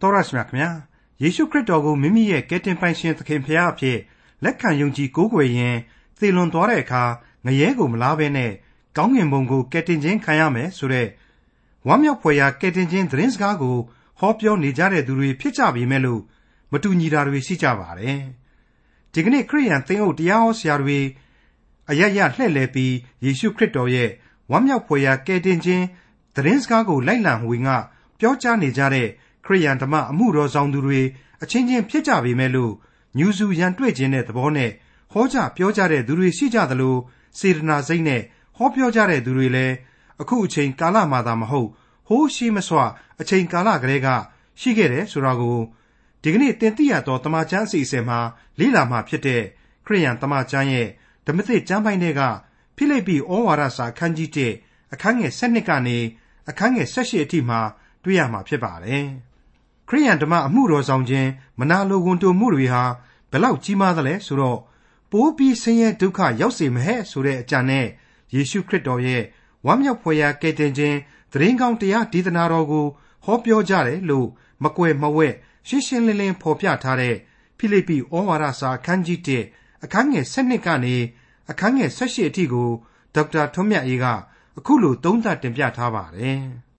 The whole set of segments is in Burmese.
တော်ရရှိမြခင်ဗျာယေရှုခရစ်တော်ကိုမိမိရဲ့ကယ်တင်ပိုင်ရှင်သခင်ဖရာအဖြစ်လက်ခံယုံကြည်ကိုးကွယ်ရင်သေလွန်သွားတဲ့အခါငရဲကိုမလားဘဲနဲ့ကောင်းငင်ဘုံကိုကယ်တင်ခြင်းခံရမယ်ဆိုတဲ့ဝမ်းမြောက်ဖွယ်ရာကယ်တင်ခြင်းသတင်းစကားကိုဟောပြောနေကြတဲ့သူတွေဖြစ်ကြပေမဲ့လို့မတူညီတာတွေရှိကြပါတယ်ဒီကနေ့ခရိယန်သင်းအုပ်တရားဟောဆရာတွေအရရလှည့်လည်ပြီးယေရှုခရစ်တော်ရဲ့ဝမ်းမြောက်ဖွယ်ရာကယ်တင်ခြင်းသတင်းစကားကိုလိုက်လံဝင်ကပြောကြားနေကြတဲ့ခ ရိယန်ဓမ္မအမှုတော်ဆောင်သူတွေအချင်းချင်းဖြစ်ကြပေမဲ့လို့ညူစုရန်တွေ့ခြင်းတဲ့သဘောနဲ့ဟောကြားပြောကြတဲ့သူတွေရှိကြသလိုစေတနာစိတ်နဲ့ဟောပြောကြတဲ့သူတွေလည်းအခုအချိန်ကာလမှာသာမဟုတ်ဟိုးရှိမစွအချိန်ကာလကလေးကရှိခဲ့တယ်ဆိုတာကိုဒီကနေ့တင်ပြရတော့တမချန်းအစီအစဉ်မှာလေ့လာမှဖြစ်တဲ့ခရိယန်တမချန်းရဲ့ဓမ္မသစ်ကျမ်းပိုင်းတွေကဖိလိပ္ပိဩဝါဒစာအခန်းကြီး1အခန်းငယ်7ကနေအခန်းငယ်18အထိမှာတွေ့ရမှာဖြစ်ပါတယ်။ ခရိယန်ဓမ္မအမှုတော်ဆောင်ခြင်းမနာလိုဝန်တိုမှုတွေဟာဘယ်လောက်ကြီးမားသလဲဆိုတော့ပိုးပြီးဆင်းရဲဒုက္ခရောက်စေမဟဲ့ဆိုတဲ့အကြံနဲ့ယေရှုခရစ်တော်ရဲ့ဝမ်းမြောက်ဖွယ်ရာကယ်တင်ခြင်းသတင်းကောင်းတရားဒေသနာတော်ကိုဟောပြောကြတယ်လို့မကွယ်မဝဲ့ရှင်းရှင်းလင်းလင်းဖော်ပြထားတဲ့ဖိလိပ္ပိဩဝါဒစာအခန်းကြီး1အခန်းငယ်7ကနေအခန်းငယ်18အထိကိုဒေါက်တာထွန်းမြတ်အေးကအခုလိုသုံးသပ်တင်ပြထားပါတယ်။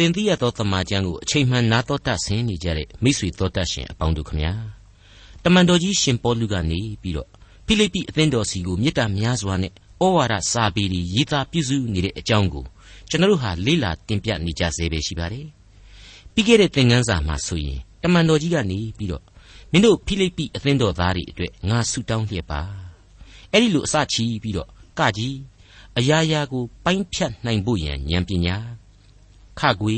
တင်တိရသောတမန်ကျမ်းကိုအချိန်မှန်နာတော်တတ်ဆင်းနေကြတဲ့မိတ်ဆွေတော်တတ်ရှင်အပေါင်းတို့ခမညာ။တမန်တော်ကြီးရှင်ပေါလုကနေပြီးတော့ဖိလိပ္ပိအသင်းတော်စီကိုမေတ္တာများစွာနဲ့ဩဝါဒစာပေတွေရေးသားပြုစုနေတဲ့အကြောင်းကိုကျွန်တော်တို့ဟာလေ့လာတင်ပြနေကြဆဲပဲရှိပါတယ်။ပြီးခဲ့တဲ့သင်ခန်းစာမှာဆိုရင်တမန်တော်ကြီးကနေပြီးတော့မင်းတို့ဖိလိပ္ပိအသင်းတော်သားတွေအတွက်ငါဆုတောင်းလျက်ပါ။အဲ့ဒီလိုအစချီပြီးတော့ကကြီးအရာရာကိုပိုင်းဖြတ်နိုင်ဖို့ရန်ဉာဏ်ပညာ ခကွေ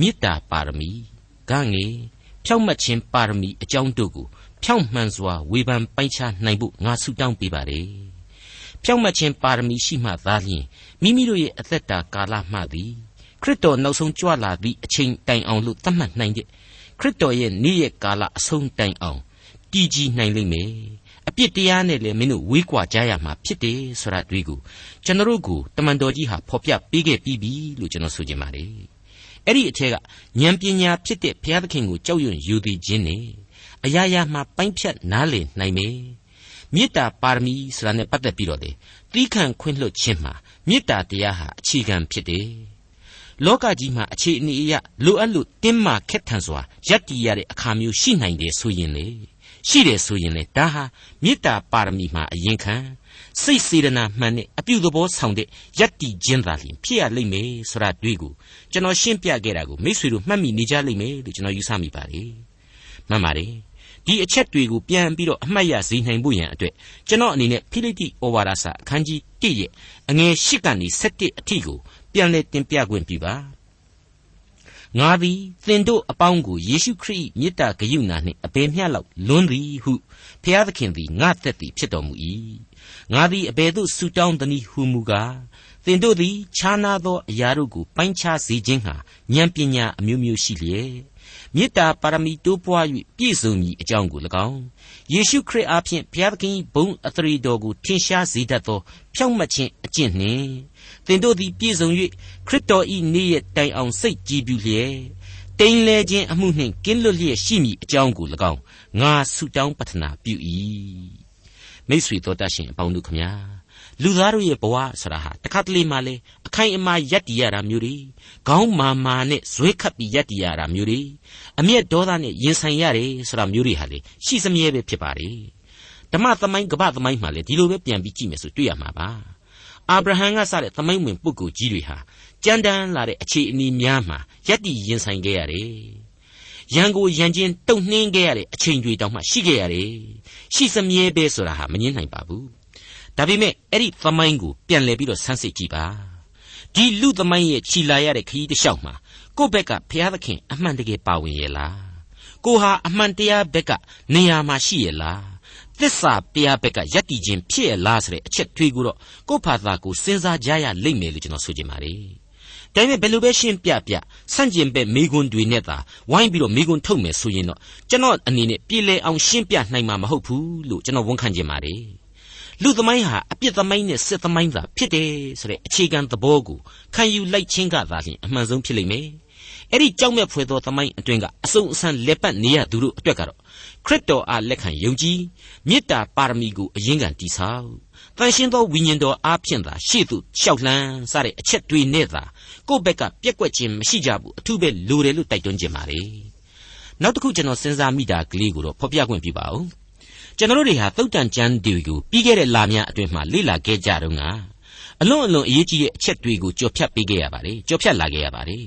မေတ္တာပါရမီဂငယ်ဖြောင့်မတ်ခြင်းပါရမီအကြောင်းတို့ကိုဖြောင့်မှန်စွာဝေဖန်ပိုင်းခြားနိုင်ဖို့ငါဆုတောင်းပေးပါတယ်ဖြောင့်မတ်ခြင်းပါရမီရှိမှသာလျှင်မိမိတို့ရဲ့အသက်တာကာလမှသည်ခရစ်တော်နောက်ဆုံးကြွလာသည့်အချိန်တိုင်အောင်လို့သတ်မှတ်နိုင်တဲ့ခရစ်တော်ရဲ့နေ့ရက်ကာလအဆုံးတိုင်အောင်တည်ကြည်နိုင်လိမ့်မယ်အပြစ်တရားနဲ့လည်းမင်းတို့ဝေးကွာကြရမှာဖြစ်တယ်ဆိုတာတွေ့ကို ကျွန်တော်တို့ကိုတမန်တော်ကြီးဟာဖော်ပြပေးခဲ့ပြီးပြီလို့ကျွန်တော်ဆိုချင်ပါတယ်အဲ့ဒီအထက်ကဉာဏ်ပညာဖြစ်တဲ့ဘုရားသခင်ကိုကြောက်ရွံ့ယူသည်ခြင်းနဲ့အရာရာမှာပိုင်းဖြတ်နားလည်နိုင်မယ်မေတ္တာပါရမီဆိုတာနဲ့ပတ်သက်ပြီးတော့လေသီးခံခွင့်လွှတ်ခြင်းမှာမေတ္တာတရားဟာအခြေခံဖြစ်တယ်လောကကြီးမှာအခြေအနေအရလိုအပ်လို့တင်းမာခက်ထန်စွာယက်တီရတဲ့အခါမျိုးရှိနိုင်တယ်ဆိုရင်လေရှိတယ်ဆိုရင်လေဒါဟာမေတ္တာပါရမီမှာအရင်ခံ စိတ်စေတနာမှန်တဲ့အပြုသဘောဆောင်တဲ့ယက်တီခြင်းသာလျှင်ဖြစ်ရလိမ့်မယ်ဆိုတာတွေ့ကိုကျွန်တော်ရှင်းပြခဲ့တာကိုမိษွေတို့မှတ်မိနေကြလိမ့်မယ်လို့ကျွန်တော်ယူဆမိပါတယ်မှန်ပါတယ်ဒီအချက်တွေကိုပြန်ပြီးတော့အမှတ်ရစေနိုင်ဖို့ရန်အတွက်ကျွန်တော်အနေနဲ့ဖိလိတိဩဝါဒစာအခန်းကြီး1ရဲ့အငယ်8ကနေ7အထိကိုပြန်လည်တင်ပြခွင့်ပြုပါငါသည်သင်တို့အပေါင်းကိုယေရှုခရစ်မေတ္တာဂရုဏာနှင့်အပေမျှလောက်လွန်းသည်ဟုဖျားသခင်သည်ငါသက်သည်ဖြစ်တော်မူ၏ ငါသည်အဘယ်သို့ဆူတောင်းသနည်းဟုမူကားသင်တို့သည်ခြားနာသောအရာတို့ကိုပိုင်းခြားစေခြင်းဟာဉာဏ်ပညာအမျိုးမျိုးရှိလျက်မေတ္တာပါရမီတိုးပွား၍ပြည့်စုံမည်အကြောင်းကို၎င်းယေရှုခရစ်အားဖြင့်ဘုရားသခင်ဘုန်းအသရေတော်ကိုထင်ရှားစေတတ်သောဖြောင့်မတ်ခြင်းအကျင့်နှင့်သင်တို့သည်ပြည့်စုံ၍ခရစ်တော်၏နေ့ရက်တိုင်အောင်စိတ်ကြည်ပြူလျက်တိမ်လဲခြင်းအမှုနှင့်ကင်းလွတ်လျက်ရှိမည်အကြောင်းကို၎င်းငါဆုတောင်းပတနာပြု၏ မိတ်ဆွေတော်တတ်ရှင်အပေါင်းတို့ခမညာလူသားတို့ရဲ့ဘဝဆိုတာဟာတခါတလေမှလေအခိုင်အမာယက်တည်ရတာမျိုးတွေခေါင်းမာမာနဲ့ဇွဲခတ်ပြီးယက်တည်ရတာမျိုးတွေအမျက်ဒေါသနဲ့ရင်ဆိုင်ရတယ်ဆိုတာမျိုးတွေဟာလေရှိစမြဲပဲဖြစ်ပါတယ်ဓမ္မသမိုင်းကပ္ပသမိုင်းမှာလေဒီလိုပဲပြန်ပြီးကြည့်မယ်ဆိုတွေ့ရမှာပါအာဗြဟံကစတဲ့သမိုင်းဝင်ပုဂ္ဂိုလ်ကြီးတွေဟာကြမ်းတမ်းလာတဲ့အခြေအနေများမှာယက်တည်ရင်ဆိုင်ခဲ့ရတယ်ရန်ကိုရန်ချင်းတုံနှင်းခဲ့ရတဲ့အချိန်တွေတောင်မှရှိခဲ့ရတယ် ရှိစမြဲပဲဆိုတာဟာမငြင်းနိုင်ပါဘူးဒါပေမဲ့အဲ့ဒီသမိုင်းကိုပြန်လည်ပြီးတော့ဆန်းစစ်ကြည့်ပါဒီလူသမိုင်းရဲ့ခြီလာရတဲ့ခရီးတစ်လျှောက်မှာကိုယ့်ဘက်ကဘုရားသခင်အမှန်တကယ်ပါဝင်ရဲ့လားကိုဟာအမှန်တရားဘက်ကနေရာမှာရှိရဲ့လားသစ္စာတရားဘက်ကယက်တည်ခြင်းဖြစ်ရဲ့လားဆိုတဲ့အချက်တွေးကိုတော့ကိုယ့်ဖာသာကိုစဉ်းစားကြရလိမ့်မယ်လို့ကျွန်တော်ဆိုချင်ပါတယ် ဒါပေမဲ့ဘယ်လိုပဲရှင်းပြပြဆန့်ကျင်ဘက်မိကွန်းတွေနဲ့သာဝိုင်းပြီးတော့မိကွန်းထုတ်မယ်ဆိုရင်တော့ကျွန်တော်အနေနဲ့ပြည်လဲအောင်ရှင်းပြနိုင်မှာမဟုတ်ဘူးလို့ကျွန်တော်ဝန်ခံချင်ပါတယ်လူသမိုင်းဟာအပြစ်သမိုင်းနဲ့စစ်သမိုင်းသာဖြစ်တယ်ဆိုတဲ့အခြေခံသဘောကိုခံယူလိုက်ခြင်းကသာလျှင်အမှန်ဆုံးဖြစ်လိမ့်မယ်အဲ့ဒီကြောက်မဲ့ဖွယ်သောသမိုင်းအတွင်းကအစုံအစံလက်ပတ်နေရသူတို့အတွက်ကတော့ခရစ်တော်အားလက်ခံယုံကြည်မေတ္တာပါရမီကိုအရင်ကန်တည်ဆောက် တန်ရှင်းသောဝိညာဉ်တော်အားဖြင့်သာရှေ့သို့လျှောက်လှမ်းစတဲ့အချက်တွေနဲ့သာကိုယ့်ဘက်ကပြက်ကွက်ခြင်းမရှိကြဘူးအထူးပဲလိုတယ်လို့တိုက်တွန်းခြင်းပါလေနောက်တစ်ခုကျွန်တော်စဉ်းစားမိတာကလေးကိုတော့ဖော်ပြခွင့်ပြပါဦးကျွန်တော်တို့တွေဟာသုတ်တန်ကျမ်းတွေကိုပြီးခဲ့တဲ့လများအတွင်းမှာလေ့လာခဲ့ကြတော့ကအလွန်အလွန်အရေးကြီးတဲ့အချက်တွေကိုကြော်ဖြတ်ပေးခဲ့ရပါတယ်ကြော်ဖြတ်လာခဲ့ရပါတယ်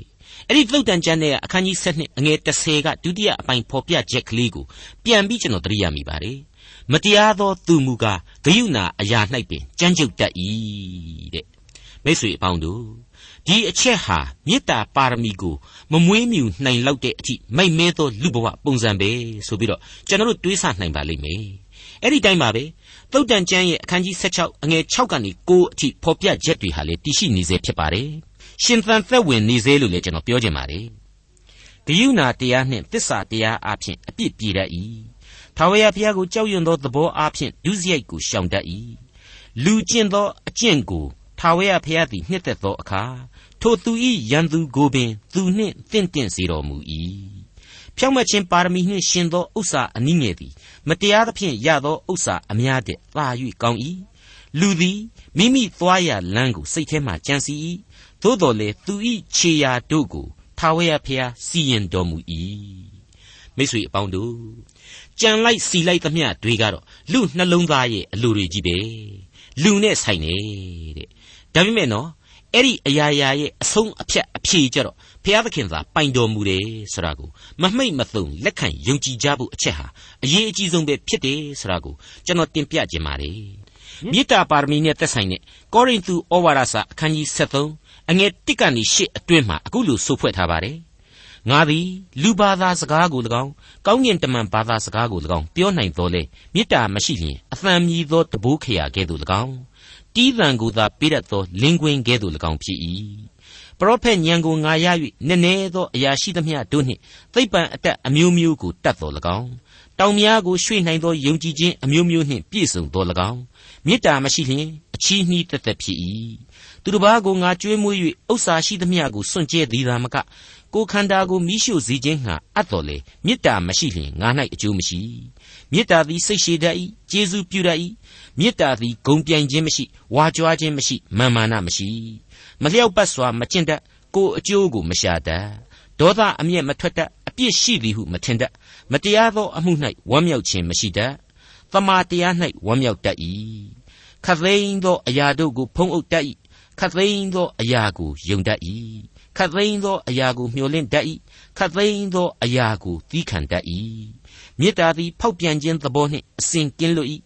အဲ့ဒီသုတ်တန်ကျမ်းရဲ့အခန်းကြီး7အငယ်30ကဒုတိယအပိုင်းဖော်ပြချက်ကလေးကိုပြန်ပြီးကျွန်တော်သတိရမိပါတယ် မတရားသောသူမူကားဂယုဏအရာ၌ပင်ကြမ်းကြုတ်တတ်၏တဲ့မိတ်ဆွေအပေါင်းတို့ဒီအချက်ဟာမေတ္တာပါရမီကိုမမွေးမြူနိုင်လောက်တဲ့အထိမိုက်မဲသောလူဘဝပုံစံပဲဆိုပြီးတော့ကျွန်တော်တို့တွေးဆနိုင်ပါလိမ့်မယ်အဲ့ဒီတိုင်းပါပဲသုတ်တန်ကျမ်းရဲ့အခန်းကြီး16အငယ်6ကနေ9အထိဖော်ပြချက်တွေဟာလေတည်ရှိနေစေဖြစ်ပါတယ်ရှင်သန်သက်ဝင်နေစေလို့လည်းကျွန်တော်ပြောချင်ပါတယ်ဂယုဏတရားနှင့်တစ္ဆာတရားအဖြစ်အပြစ်ပြေတတ်၏ ထာဝရဘုရားကိုကြောက်ရွံ့သောသဘောအဖြစ်ဒုစရိုက်ကိုရှောင်တတ်၏လူကျင့်သောအကျင့်ကိုထာဝရဘုရားသည်နှစ်သက်သောအခါထိုသူ၏ရန်သူကိုပင် သူနှင့်တင့်တင့်စေတော်မူ၏ဖြောင့်မတ်ခြင်းပါရမီနှင့်ရှင်သောဥစ္စာအနည်းငယ်သည်မတရားသဖြင့်ရသောဥစ္စာအများတဲ့သာ၍ကောင်း၏လူသည်မိမိသွားရလမ်းကိုစိတ်ထဲမှကြံစည်၏သို့တော်လေသူ၏ခြေရာတို့ကိုထာဝရဘုရားစီရင်တော်မူ၏မိတ်ဆွေအပေါင်းတို့ ကြံလိုက်စီလိုက်သမျှတွေကတော့လူနှလုံးသားရဲ့အလိုတွေကြီးပဲလူနဲ့ဆိုင်နေတဲ့ဒါပေမဲ့နော်အဲ့ဒီအရာရာရဲ့အဆုံးအဖြတ်အဖြေကြတော့ဘုရားသခင်သာပိုင်တော်မူတယ်ဆိုတာကိုမမှိတ်မသုံလက်ခံယုံကြည်ကြဖို့အချက်ဟာအရေးအကြီးဆုံးပဲဖြစ်တယ်ဆိုတာကိုကျွန်တော်တင်ပြခြင်းပါတယ်မေတ္တာပါရမီနဲ့သက်ဆိုင်တဲ့ကောရိန္သုဩဝါဒစာအခန်းကြီး73အငယ်1ကနေ8အတွင်းမှာအခုလိုဆိုဖွဲ့ထားပါတယ် ငါသည်လူဘာသာစကားကို၎င်းကောင်းကင်တမန်ဘာသာစကားကို၎င်းပြောနိုင်တော်လေမေတ္တာမရှိလျင်အသံမြည်သောတဘိုးခရာကဲ့သို့၎င်းတီးသံကိုသာပေးတတ်သောလင်းကွင်းကဲ့သို့၎င်းဖြစ်၏ပရောဖက်ညံကိုငါရ၍နည်းနည်းသောအရာရှိသမျှတို့နှင့်သိပ္ပံအတက်အမျိုးမျိုးကိုတတ်တော်၎င်းတောင်များကိုရွှေ့နိုင်သောယုံကြည်ခြင်းအမျိုးမျိုးနှင့်ပြည့်စုံတော်၎င်းမေတ္တာမရှိလျင်အ ချီးနှီးသက်သက်ဖြစ်၏သူတစ်ပါးကိုငါကြွေးမွေး၍ဥစ္စာရှိသမျှကိုစွန့်ကြဲသည်သာမကကိုခန္ဓာကိုမိရှုစေခြင်းငှာအပ်တော်လေမေတ္တာမရှိလျင်ငါ၌အကျိုးမရှိမေတ္တာသည်စိတ်ရှည်တတ်၏ကျေးဇူးပြုတတ်၏မေတ္တာသည်ဂုံပြိုင်ခြင်းမရှိဝါကြွားခြင်းမရှိမာမာနမရှိမလျောက်ပတ်စွာမကျင့်တတ်ကိုအကျိုးကိုမရှာတတ်ဒေါသအမျက်မထွက်တတ်အပြစ်ရှိသည်ဟုမထင်တတ်မတရားသောအမှု၌ဝမ်းမြောက်ခြင်းမရှိတတ်သမာတရား၌ဝမ်းမြောက်တတ်၏ ခသိန်းသောအရာတို့ကိုဖုံးအုပ်တတ်၏ခသိန်းသောအရာကိုယုံတတ်၏ခတ်သိမ်းသောအရာကိုမျှော်လင့်တတ်၏ခတ်သိမ်းသောအရာကိုသီးခံတတ်၏မေတ္တာသည်ဖောက်ပြန်ခြင်းသဘောနှင့်အစဉ်ကင်းလွတ်၏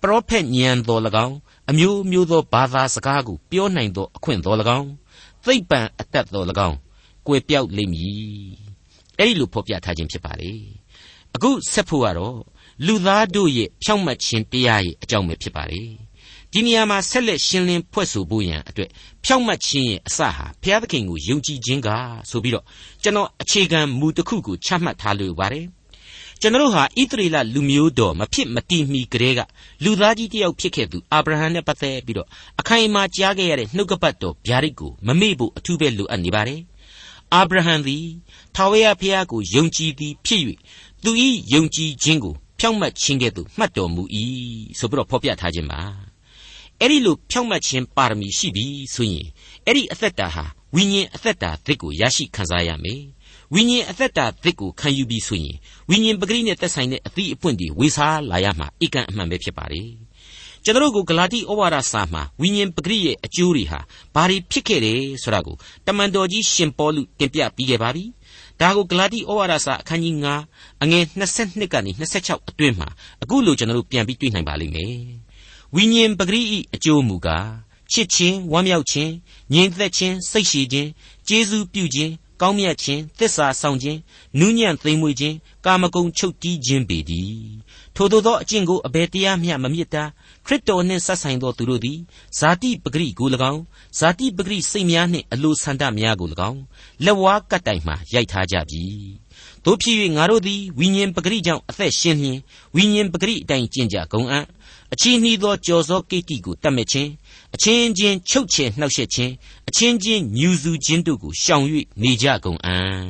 ပရောဖက်ဉာဏ်တော်၎င်းအမျိုးမျိုးသောဘာသာစကားကိုပြောနိုင်သောအခွင့်တော်၎င်းသိပ္ပံအတတ်တော်၎င်းကွယ်ပြောက်လိမ့်မည်အဲ့ဒီလိုဖော်ပြထားခြင်းဖြစ်ပါလေအခုဆက်ဖို့ကတော့လူသားတို့ရဲ့ဖြောင့်မတ်ခြင်းတရားရဲ့အကြောင်းပဲဖြစ်ပါလေ ဒီနေရာမှာဆက်လက်ရှင်းလင်းဖွဲ့ဆိုဖို့ရန်အတွက်ဖြောင့်မတ်ခြင်းရဲ့အစဟာဘုရားသခင်ကိုယုံကြည်ခြင်းကဆိုပြီးတော့ကျွန်တော်အခြေခံမူတစ်ခုကိုချမှတ်ထားလိုပါတယ်ကျွန်တော်ဟာဣသရေလလူမျိုးတော်မဖြစ်မတည်မီကလေးကလူသားကြီးတယောက်ဖြစ်ခဲ့သူအာဗြဟံနဲ့ပတ်သက်ပြီးတော့အခိုင်အမာကြားခဲ့ရတဲ့နှုတ်ကပတ်တော်ဗျာဒိတ်ကိုမမေ့ဖို့အထူးပဲလိုအပ်နေပါတယ်အာဗြဟံသည်ထာဝရဘုရားကိုယုံကြည်သည်ဖြစ်၍သူ၏ယုံကြည်ခြင်းကိုဖြောင့်မတ်ခြင်းကဲ့သို့မှတ်တော်မူ၏ဆိုပြီးတော့ဖော်ပြထားခြင်းပါ အဲ့ဒီလိုဖြောင့်မတ်ခြင်းပါရမီရှိပြီဆိုရင်အဲ့ဒီအသက်တာဟာဝိညာဉ်အသက်တာသစ်ကိုရရှိခံစားရမယ်ဝိညာဉ်အသက်တာသစ်ကိုခံယူပြီးဆိုရင်ဝိညာဉ်ပဂရိနဲ့သက်ဆိုင်တဲ့အသည့်အပွင့်တွေဝေစားလာရမှာအကန့်အမှန်ပဲဖြစ်ပါလေကျွန်တော်တို့ကဂလာတိဩဝါဒစာမှာဝိညာဉ်ပဂရိရဲ့အကျိုးတွေဟာဘာတွေဖြစ်ခဲ့တယ်ဆိုတာကိုတမန်တော်ကြီးရှင်ပေါလုတင်ပြပြီးခဲ့ပါပြီဒါကိုဂလာတိဩဝါဒစာအခန်းကြီး9အငယ်22ကနေ26အတွင်းမှာအခုလိုကျွန်တော်တို့ပြန်ပြီးတွေ့နိုင်ပါလိမ့်မယ် ဝိညာဉ်ပဂရိ၏အကျိုးမူကားချစ်ခြင်းဝမ်းမြောက်ခြင်းငြိမ်သက်ခြင်းစိတ်ရှည်ခြင်းကျေးဇူးပြုခြင်းကောင်းမြတ်ခြင်းသစ္စာဆောင်ခြင်းနူးညံ့သိမ်မွေ့ခြင်းကာမဂုဏ်ချုပ်တီးခြင်းပေတည်းထို့သောအကျင့်ကိုအဘယ်တရားမျှမမြစ်တာခရစ်တော်နှင့်ဆက်ဆိုင်သောသူတို့သည်ဇာတိပဂရိကို၎င်းဇာတိပဂရိစိတ်များနှင့်အလိုဆန္ဒများကို၎င်းလက်ဝါးကတ်တိုင်မှရိုက်ထားကြပြီတို့ဖြစ်၍ငါတို့သည်ဝိညာဉ်ပဂရိကြောင့်အသက်ရှင်လျင်ဝိညာဉ်ပဂရိအတိုင်းကျင့်ကြကုန်အံ့ အချီးနှီးသောကြော်စောကိတ္တိကိုတတ်မဲ့ခြင်းအချင်းချင်းချုပ်ချယ်နှောက်ယှက်ခြင်းအချင်းချင်းညူစုခြင်းတို့ကိုရှောင်၍နေကြကုန်အံ့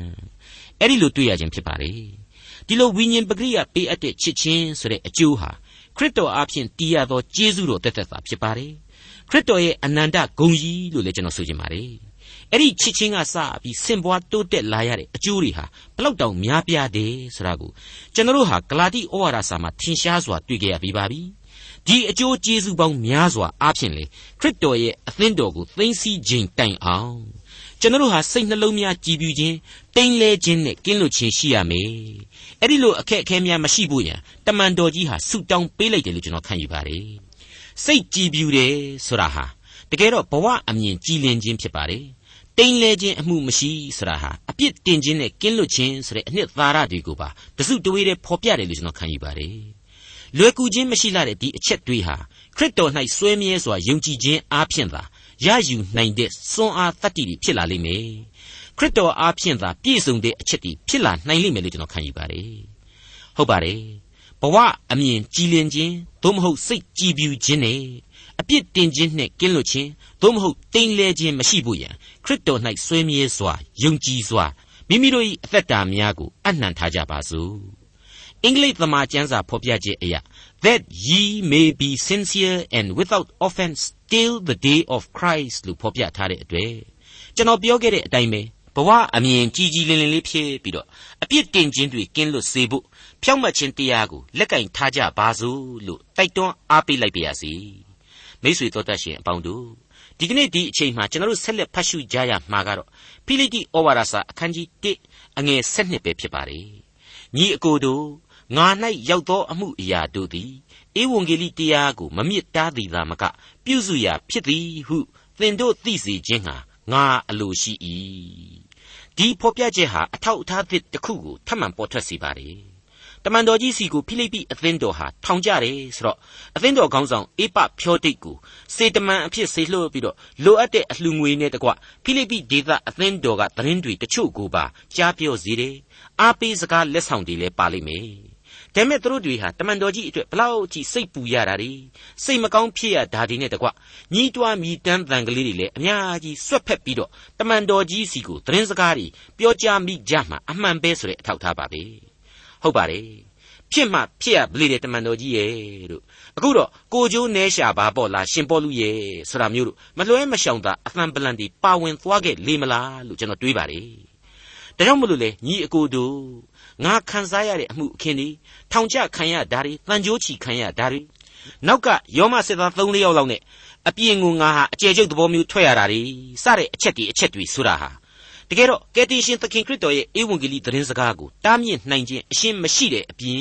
အဲ့ဒီလိုတွေ့ရခြင်းဖြစ်ပါလေဒီလိုဝိညာဉ်ပဂရိယပေးအပ်တဲ့ချစ်ခြင်းဆိုတဲ့အကျိုးဟာခရစ်တော်အားဖြင့်တည်ရသောကျေးဇူးတော်တက်သက်သာဖြစ်ပါတယ်ခရစ်တော်ရဲ့အနန္တဂုဏ်ကြီးလို့လည်းကျွန်တော်ဆိုချင်ပါတယ်အဲ့ဒီချစ်ချင်းကစပြီးစင်ပွားတိုးတက်လာရတဲ့အကျိုးတွေဟာဘလောက်တောင်များပြားတယ်ဆိုတာကိုကျွန်တော်တို့ဟာဂလာတိဩဝါဒစာမှာထင်ရှားစွာတွေ့ကြရပြီးပါပြီ ဒီအကျိုးကျေးဇူးပေါင်းများစွာအားဖြင့်လေခရစ်တော်ရဲ့အသင်းတော်ကိုသိသိစီခြင်းတိုင်အောင်ကျွန်တော်တို့ဟာစိတ်နှလုံးများကြည်ပြူခြင်းတိမ်လဲခြင်းနဲ့ကင်းလွတ်ခြင်းရှိရမယ်အဲ့ဒီလိုအခက်အခဲများမရှိဖို့ရန်တမန်တော်ကြီးဟာဆုတောင်းပေးလိုက်တယ်လို့ကျွန်တော်ခံယူပါတယ်စိတ်ကြည်ပြူတယ်ဆိုတာဟာတကယ်တော့ဘဝအမြင်ကြည်လင်ခြင်းဖြစ်ပါတယ်တိမ်လဲခြင်းအမှုမရှိဆိုတာဟာအပြစ်တင်ခြင်းနဲ့ကင်းလွတ်ခြင်းဆိုတဲ့အနှစ်သာရတွေကိုပါတစုတဝေးတည်းဖော်ပြတယ်လို့ကျွန်တော်ခံယူပါတယ် လွယ်ကူခြင်းမရှိလာတဲ့ဒီအချက်တွေဟာခရစ်တော်၌စွဲမြဲစွာယုံကြည်ခြင်းအားဖြင့်သာရယူနိုင်တဲ့စွမ်းအားတတ္တိတွေဖြစ်လာလိမ့်မယ်ခရစ်တော်အားဖြင့်သာပြည့်စုံတဲ့အချက်တွေဖြစ်လာနိုင်လိမ့်မယ်လို့ကျွန်တော်ခံယူပါတယ်ဟုတ်ပါတယ်ဘဝအမြင်ကြည်လင်ခြင်းသို့မဟုတ်စိတ်ကြည်ပြူခြင်းနဲ့အပြစ်တင်ခြင်းနဲ့ကင်းလွတ်ခြင်းသို့မဟုတ်တိမ်လဲခြင်းမရှိဖို့ရန်ခရစ်တော်၌ဆွေးမြေစွာယုံကြည်စွာမိမိတို့၏အသက်တာများကိုအနှံထားကြပါစို့ အင်္ဂလိပ်သမာကျမ်းစာဖော်ပြခြင်းအရာ that ye may be sincere and without offense till the day of Christ လို့ဖော်ပြထားတဲ့အတွက်ကျွန်တော်ပြောခဲ့တဲ့အတိုင်းပဲဘဝအမြင်ကြီးကြီးလင်းလင်းလေးဖြစ်ပြီးတော့အပြစ်တင်ခြင်းတွေကင်းလွတ်စေဖို့ဖြောင့်မတ်ခြင်းတရားကိုလက်ကင်ထားကြပါစို့လို့တိုက်တွန်းအားပေးလိုက်ပါရစေမိတ်ဆွေတို့တတ်ရှင်အပေါင်းတို့ဒီကနေ့ဒီအချိန်မှာကျွန်တော်တို့ဆက်လက်ဖတ်ရှုကြရမှာကတော့ဖိလိတိဩဝါဒစာအခန်းကြီး1အငယ်7ပဲဖြစ်ပါတယ်ညီအကိုတို့ ငါ၌ရောက်သောအမှုအရာတို့သည်ဧဝံဂေလိတရားကိုမမြစ်တားသည်သာမကပြုစုရာဖြစ်သည်ဟုသင်တို့သိစေခြင်းဟာငါအလိုရှိ၏ဒီဖော်ပြချက်ဟာအထောက်အထားသစ်တစ်ခုကိုထပ်မံပေါ်ထွက်စေပါတယ်တမန်တော်ကြီးစီကိုဖိလိပ္ပိအသင်းတော်ဟာထောင်ကြတယ်ဆိုတော့အသင်းတော်ခေါင်းဆောင်အေပဖြောတိတ်ကိုစေတမန်အဖြစ်ဆေလွှတ်ပြီးတော့လိုအပ်တဲ့အလှူငွေနဲ့တကွဖိလိပ္ပိဒေသအသင်းတော်ကသတင်းတွေတချို့ကိုပါကြားပြောစေတယ်အားပေးစကားလက်ဆောင်တွေလည်းပါလိမ့်မယ် ဒါမဲ့သူတို့တွေဟာတမန်တော်ကြီးအတွက်ဘလောက်ကြီးစိတ်ပူရတာတွေစိတ်မကောင်းဖြစ်ရတာတွေနဲ့တကွညီးတွားမြည်တမ်းတန်ကလေးတွေလည်းအများကြီးဆွတ်ဖက်ပြီးတော့တမန်တော်ကြီးစီကိုသတင်းစကားတွေပြောကြားမိကြမှာအမှန်ပဲဆိုတဲ့အထောက်ထားပါပဲဟုတ်ပါတယ်ဖြစ်မှဖြစ်ရဗလေတဲ့တမန်တော်ကြီးရဲ့တို့အခုတော့ကိုကျိုးနဲရှာပါပေါ့လားရှင်ပေါ်လူရဲ့ဆိုတာမျိုးတို့မလွှဲမရှောင်သာအသံပလန်တီပါဝင်သွားခဲ့လေမလားလို့ကျွန်တော်တွေးပါတယ်ဒါကြောင့်မလို့လေညီအကိုတို့ ငါခံစားရတဲ့အမှုအခင်းတွေထောင်ချခံရဓာတွေတန်ကြိုးချီခံရဓာတွေနောက်ကယောမစစ်သား3-4ယောက်လောက်နဲ့အပြင်ကိုငါဟာအကျယ်ကျုပ်သဘောမျိုးထွက်ရတာတွေစတဲ့အချက်တွေအချက်တွေဆိုတာဟာတကယ်တော့ကယ်တင်ရှင်သခင်ခရစ်တော်ရဲ့ဧဝံဂေလိသတင်းစကားကိုတားမြစ်နိုင်ခြင်းအရှင်းမရှိတဲ့အပြင်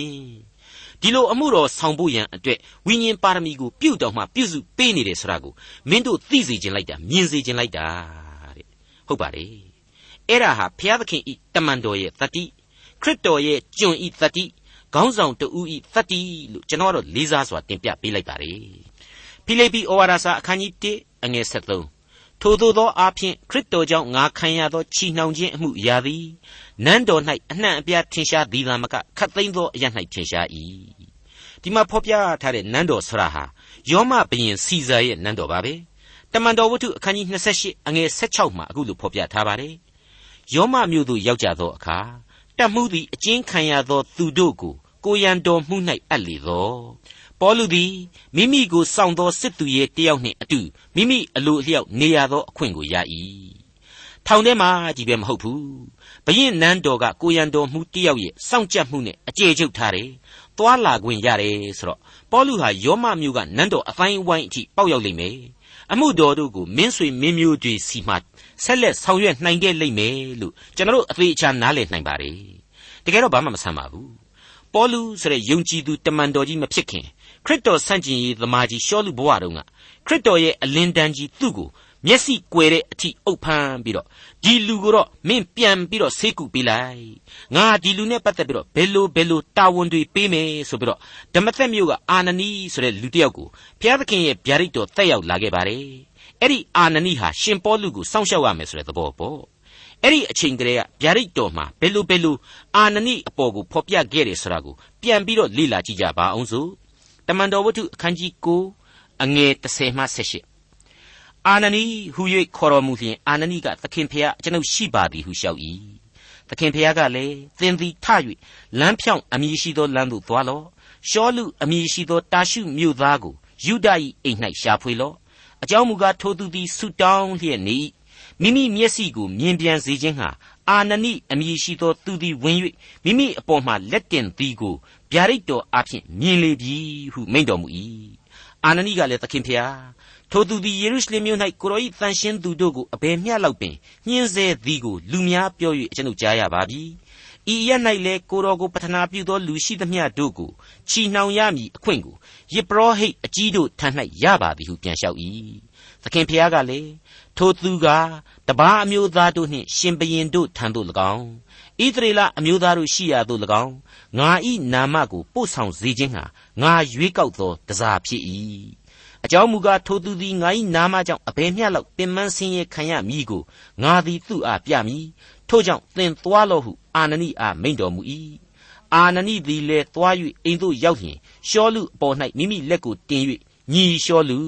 ဒီလိုအမှုတော်ဆောင်ဖို့ရန်အတွက်ဝိညာဉ်ပါရမီကိုပြုတ်တော်မှပြုစုပေးနေတယ်ဆိုတာကိုမင်းတို့သိစေခြင်းလိုက်တာမြင်စေခြင်းလိုက်တာတဲ့ဟုတ်ပါလေအဲ့ဒါဟာဘုရားသခင်ဤတမန်တော်ရဲ့တတိ ခရစ်တော်ရဲ့ကျွန်ဤတတိခေါင်းဆောင်တူဤတတိလို့ကျွန်တော်တို့လေးစားစွာတင်ပြပေးလိုက်ပါတယ်ဖိလိပ္ပိဩဝါဒစာအခန်းကြီး1အငယ်73ထိုသို့သောအားဖြင့်ခရစ်တော်ကြောင့်ငါခံရသောချီနှောင်ခြင်းအမှုရာသည်နန်းတော်၌အနှံ့အပြားထင်ရှားသည်သာမကခတ်သိမ်းသောအရ၌ထင်ရှား၏ဒီမှာဖော်ပြထားတဲ့နန်းတော်ဆရာဟာယောမဘုရင်စီဇာရဲ့နန်းတော်ပါပဲတမန်တော်ဝတ္ထုအခန်းကြီး28အငယ်16မှာအခုလိုဖော်ပြထားပါတယ်ယောမမြို့သို့ရောက်ကြသောအခါ တတ်မှုသည်အကျဉ်းခံရသောသူတို့ကိုကိုရန်တော်မှု၌အပ်လေသောပေါလုသည်မိမိကိုစောင့်သောစစ်သူရဲ့တယောက်နှင့်အတူမိမိအလိုအလျောက်နေရသောအခွင့်ကိုရ၏ထောင်ထဲမှာကြီးပဲမဟုတ်ဘူးဘရင်နန်းတော်ကကိုရန်တော်မှုတယောက်ရဲ့စောင့်ကြပ်မှုနဲ့အကျေချုပ်ထားတယ်သွားလာခွင့်ရတယ်ဆိုတော့ပေါလုဟာယောမမြို့ကနန်းတော်အတိုင်းဝိုင်းအထိပေါက်ရောက်လိမ့်မယ်အမှုတော်တို့ကိုမင်းဆွေမင်းမျိုးတွေစီမှ ဆက်လက်ဆောင်ရွက်နိုင်ခဲ့လိမ့်မယ်လို့ကျွန်တော်တို့အသေးအချာနားလည်နိုင်ပါတယ်တကယ်တော့ဘာမှမဆန်းပါဘူးပေါလုဆိုတဲ့ယုံကြည်သူတမန်တော်ကြီးမဖြစ်ခင်ခရစ်တော်ဆန့်ကျင်ရေးသမားကြီးရှောလူဘဝတုန်းကခရစ်တော်ရဲ့အလင်းတန်းကြီးသူ့ကို မျက်စိကွယ်တဲ့အထိအုပ်ဖမ်းပြီးတော့ဒီလူကိုတော့မင်းပြန်ပြီးတော့ဆေးကုပေးလိုက်ငါဒီလူနဲ့ပတ်သက်ပြီးတော့ဘယ်လိုဘယ်လိုတာဝန်တွေပေးမယ်ဆိုပြီးတော့ဓမ္မသက်မြို့ကအာနနီဆိုတဲ့လူတစ်ယောက်ကိုဘုရားသခင်ရဲ့ဗျာဒိတ်တော်တက်ရောက်လာခဲ့ပါတယ်အဲ့ဒီအာနနီဟာရှင်ပေါလုကိုစောင့်ရှောက်ရမယ်ဆိုတဲ့သဘောပေါ့အဲ့ဒီအချိန်ကလေးကဗျာဒိတ်တော်မှာဘယ်လိုဘယ်လိုအာနနိအပေါ်ကိုဖော်ပြခဲ့တယ်ဆိုတာကိုပြန်ပြီးတော့လေ့လာကြည့်ကြပါအောင်စို့တမန်တော်ဝတ္ထုအခန်းကြီး9အငယ်30မှ18 အာနနီဟူ၍ခေါ်တော်မူလျင်အာနနီကသခင်ဖျားကျွန်ုပ်ရှိပါသည်ဟုလျှောက်၏သခင်ဖျားကလည်းသင်သည်ထ၍လမ်းဖြောင့်အမည်ရှိသောလမ်းသို့သွားလော့ရှောလူအမည်ရှိသောတာရှုမြို့သားကိုယူဒ၏အိမ်၌ရှာဖွေလော့အကြောင်းမူကားထိုသူသည်ဆူတောင်းလျက်နေမိမိမျက်စိကိုမြင်ပြန်စေခြင်းဟာအာနနိအမည်ရှိသောသူသည်ဝင်၍မိမိအပေါ်မှလက်တင်သည်ကိုဗျာဒိတ်တော်အဖြစ်မြင်လေပြီဟုမိန့်တော်မူ၏အာနနိကလည်းသခင်ဖျား ထိုသူသည်ယေရုရှလင်မြို့၌ကိုရောဤတန်ရှင်းသူတို့ကိုအဘယ်မျှလောက်ပင်ညှင်းဆဲသည်ကိုလူများပြော၍ကျွန်ုပ်ကြားရပါပြီဤရက်၌လည်းကိုတော်ကိုပထနာပြုသောလူရှိသမျှတို့ကိုချီနှောင်ရမည်အခွင့်ကိုယေပရောဟိတ်အကြီးတို့ထံ၌ရပါသည်ဟုပြန်လျှောက်၏သခင်ဖျားကလည်းထိုသူကတပားအမျိုးသားတို့နှင့်ရှင်ဘရင်တို့ထံသို့၎င်းဣသရေလအမျိုးသားတို့ရှိရာသို့၎င်းငါဤနာမကိုပို့ဆောင်စေခြင်းဟာငါရွေးကောက်သောတစားဖြစ်၏ အကြောင်းမူကားထိုသူသည်ငါ၏နာမကြောင့်အဘယ်မျှလောက်ပင်ပန်းဆင်းရဲခံရမည်ကိုငါသည်သူ့အားပြမည်ထို့ကြောင့်သင်သွားလော့ဟုအာနနိအားမိန့်တော်မူ၏အာနနိသည်လည်းသွား၍အိမ်သို့ရောက်လျင်ရှောလူအပေါ်၌မိမိလက်ကိုတင်၍ညီလျှောလူ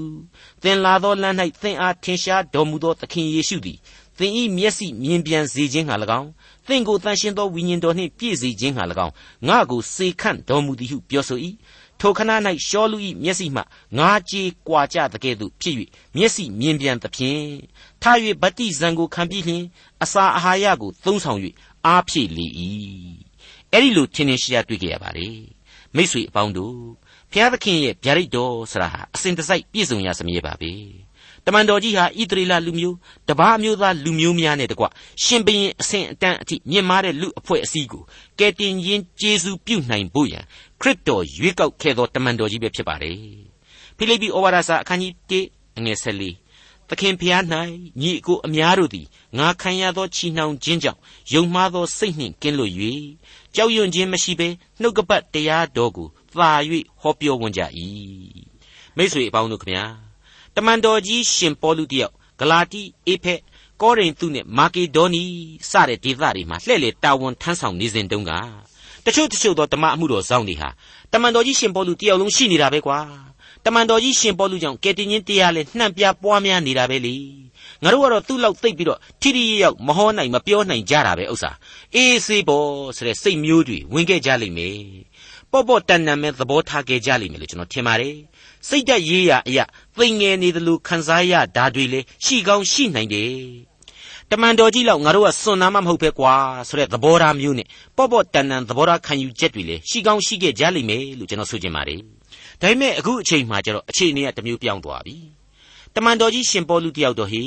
သင်လာသောလမ်း၌သင်အားထင်ရှားတော်မူသောသခင်ယေရှုသည်သင်၏မျက်စိမြင်ပြန်စေခြင်းဟာ၎င်းသင်ကိုတန်ရှင်းသောဝိညာဉ်တော်နှင့်ပြည့်စေခြင်းဟာ၎င်းငါကိုစေခန့်တော်မူသည်ဟုပြောဆို၏ ထိုခဏ၌ရှောလူ၏မျက်စိမှငါကြေကွာကြသကဲ့သို့ဖြစ်၍မျက်စိမြင်ပြန်သဖြင့်ထား၍ဗတ္တိဇံကိုခံပြီးလျှင်အစာအာဟာရကိုသုံးဆောင်၍အားဖြည့်လေ၏အဲ့ဒီလိုထင်ထင်ရှားရှားတွေ့ကြရပါတယ်မိษွေအပေါင်းတို့ဘုရားသခင်ရဲ့ဗျာဒိတ်တော်ဆိုတာဟာအစဉ်တစိုက်ပြည့်စုံရစမြဲပါပဲ တမန်တော်ကြီးဟာဣသရေလလူမျိုးတပားအမျိုးသားလူမျိုးများနဲ့တကွရှင်ဘရင်အစဉ်အတန်းအထိမြင့်မားတဲ့လူအဖွဲ့အစည်းကိုကယ်တင်ရင်ကျေးဇူးပြုနိုင်ဖို့ရန်ခရစ်တော်ရွေးကောက်ခဲ့သောတမန်တော်ကြီးပဲဖြစ်ပါတယ်ဖိလိပ္ပိဩဝါဒစာအခန်းကြီး1အငယ်14သခင်ဖျား၌ညီအကိုအများတို့သည်ငါခံရသောချီနှောင်ခြင်းကြောင့်ယုံမှားသောစိတ်နှင့်ကင်းလွတ်၍ကြောက်ရွံ့ခြင်းမရှိဘဲနှုတ်ကပတ်တရားတော်ကိုသာ၍ဟောပြောဝန်ကြ၏မိတ်ဆွေအပေါင်းတို့ခမညာ တမန်တော်ကြီးရှင်ပေါလုတယောက်ဂလာတိအေဖက်ကောရိန္သုနဲ့မာကေဒေါနီစတဲ့ဒေသတွေမှာလှည့်လည်တာဝန်ထမ်းဆောင်နေစဉ်တုန်းကတချို့တချို့သောတမန်အမှုတော်ဆောင်တွေဟာတမန်တော်ကြီးရှင်ပေါလုတယောက်လုံးရှိနေတာပဲကွာတမန်တော်ကြီးရှင်ပေါလုကြောင့်ကယ်တင်ရှင်တရားလဲနှံ့ပြပွားများနေတာပဲလေငါတို့ကတော့သူ့လောက်သိပ်ပြီးတော့ထိထိရောက်မဟောနိုင်မပြောနိုင်ကြတာပဲဥစ္စာအေးစေးပေါ်ဆိုတဲ့စိတ်မျိုးတွေဝင်ခဲ့ကြလိမ့်မယ်ပေါ့ပေါ့တန်တန်မဲ့သဘောထားခဲ့ကြလိမ့်မယ်လို့ကျွန်တော်ထင်ပါတယ် စိတ်တက်ရေးရအရာသိငယ်နေသလိုခံစားရဓာတွေလေရှိကောင်းရှိနိုင်တယ်တမန်တော်ကြီးလောက်ငါတို့ကစွန်နာမမဟုတ်ပဲကွာဆိုတဲ့သဘောထားမျိုးနဲ့ပေါ့ပေါ့တန်တန်သဘောထားခံယူချက်တွေလေရှိကောင်းရှိခဲ့ကြလိမ့်မယ်လို့ကျွန်တော်ဆိုချင်ပါတယ်ဒါပေမဲ့အခုအချိန်မှကျတော့အခြေအနေကတမျိုးပြောင်းသွားပြီ တမန်တော်ကြီးရှင်ပေါလုတယောက်တော့ဟေ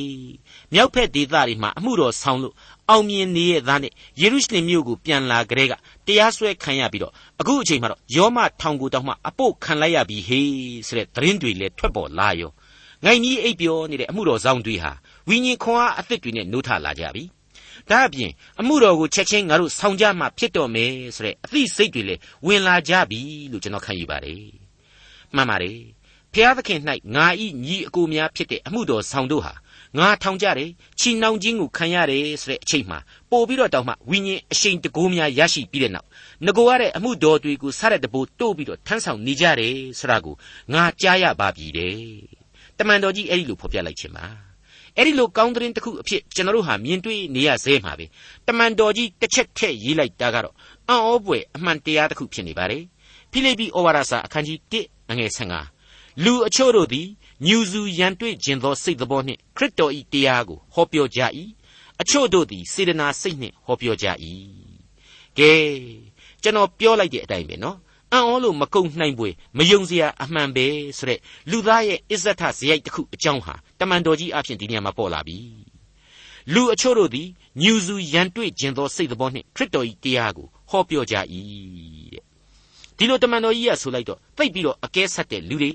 မြောက်ဖက်ဒေသတွေမှာအမှုတော်ဆောင်လို့အောင်မြင်နေရဲ့သားနဲ့ယေရုရှလင်မြို့ကိုပြန်လာကြတဲ့ကတရားစွဲခံရပြီးတော့အခုအချိန်မှာတော့ယောမထောင်ကိုတောင်မှအပုတ်ခံလိုက်ရပြီဟေဆိုတဲ့သတင်းတွေလည်းထွက်ပေါ်လာရောငိုင်ကြီးအိပ်ပျော်နေတဲ့အမှုတော်ဆောင်တွေဟာဝိညာဉ်ခွန်အားအသစ်တွေနဲ့နှိုးထလာကြပြီဒါအပြင်အမှုတော်ကိုချက်ချင်းငါတို့ဆောင်ကြမှဖြစ်တော်မယ်ဆိုတဲ့အသိစိတ်တွေလည်းဝင်လာကြပြီလို့ကျွန်တော်ခံယူပါတယ်မှန်ပါတယ် ဖျားသခင်၌ငါဤညီအကိုများဖြစ်တဲ့အမှုတော်ဆောင်တို့ဟာငါထောင်ကြတယ်ချီနှောင်ခြင်းကိုခံရတယ်ဆိုတဲ့အချိန်မှာပို့ပြီးတော့တောင်မှဝိညာဉ်အရှိန်တကိုးများရရှိပြီးတဲ့နောက်ငကိုရတဲ့အမှုတော်တွေကိုစားတဲ့တပိုးတိုးပြီးတော့ထမ်းဆောင်နေကြတယ်ဆိုတာကိုငါကြားရပါပြီတဲ့တမန်တော်ကြီးအဲ့ဒီလိုဖော်ပြလိုက်ခြင်းပါအဲ့ဒီလိုကောင်းတဲ့တစ်ခုအဖြစ်ကျွန်တော်တို့ဟာမြင်တွေ့နေရသေးမှာပဲတမန်တော်ကြီးတစ်ချက်ထည့်ရေးလိုက်တာကတော့အံ့ဩပွေအမှန်တရားတစ်ခုဖြစ်နေပါတယ်ဖိလိပ္ပိဩဝါဒစာအခန်းကြီး1အငယ်15 လူအချို့တို့သည်ညူစုရန်တွေ့ခြင်းသောစိတ်သဘောနှင့်ခရစ်တော်၏တရားကိုဟောပြောကြ၏အချို့တို့သည်စေတနာစိတ်နှင့်ဟောပြောကြ၏ကဲကျွန်တော်ပြောလိုက်တဲ့အတိုင်းပဲနော်အံ့ဩလို့မကုန်နိုင်ပွေမယုံစရာအမှန်ပဲဆိုတဲ့လူသားရဲ့အစ္ဆထဇယိုက်တစ်ခုအကြောင်းဟာတမန်တော်ကြီးအဖြစ်ဒီနေရာမှာပေါ်လာပြီလူအချို့တို့သည်ညူစုရန်တွေ့ခြင်းသောစိတ်သဘောနှင့်ခရစ်တော်၏တရားကိုဟောပြောကြ၏တဲ့ဒီလိုတမန်တော်ကြီးကဆိုလိုက်တော့သိပ်ပြီးတော့အကဲဆက်တဲ့လူတွေ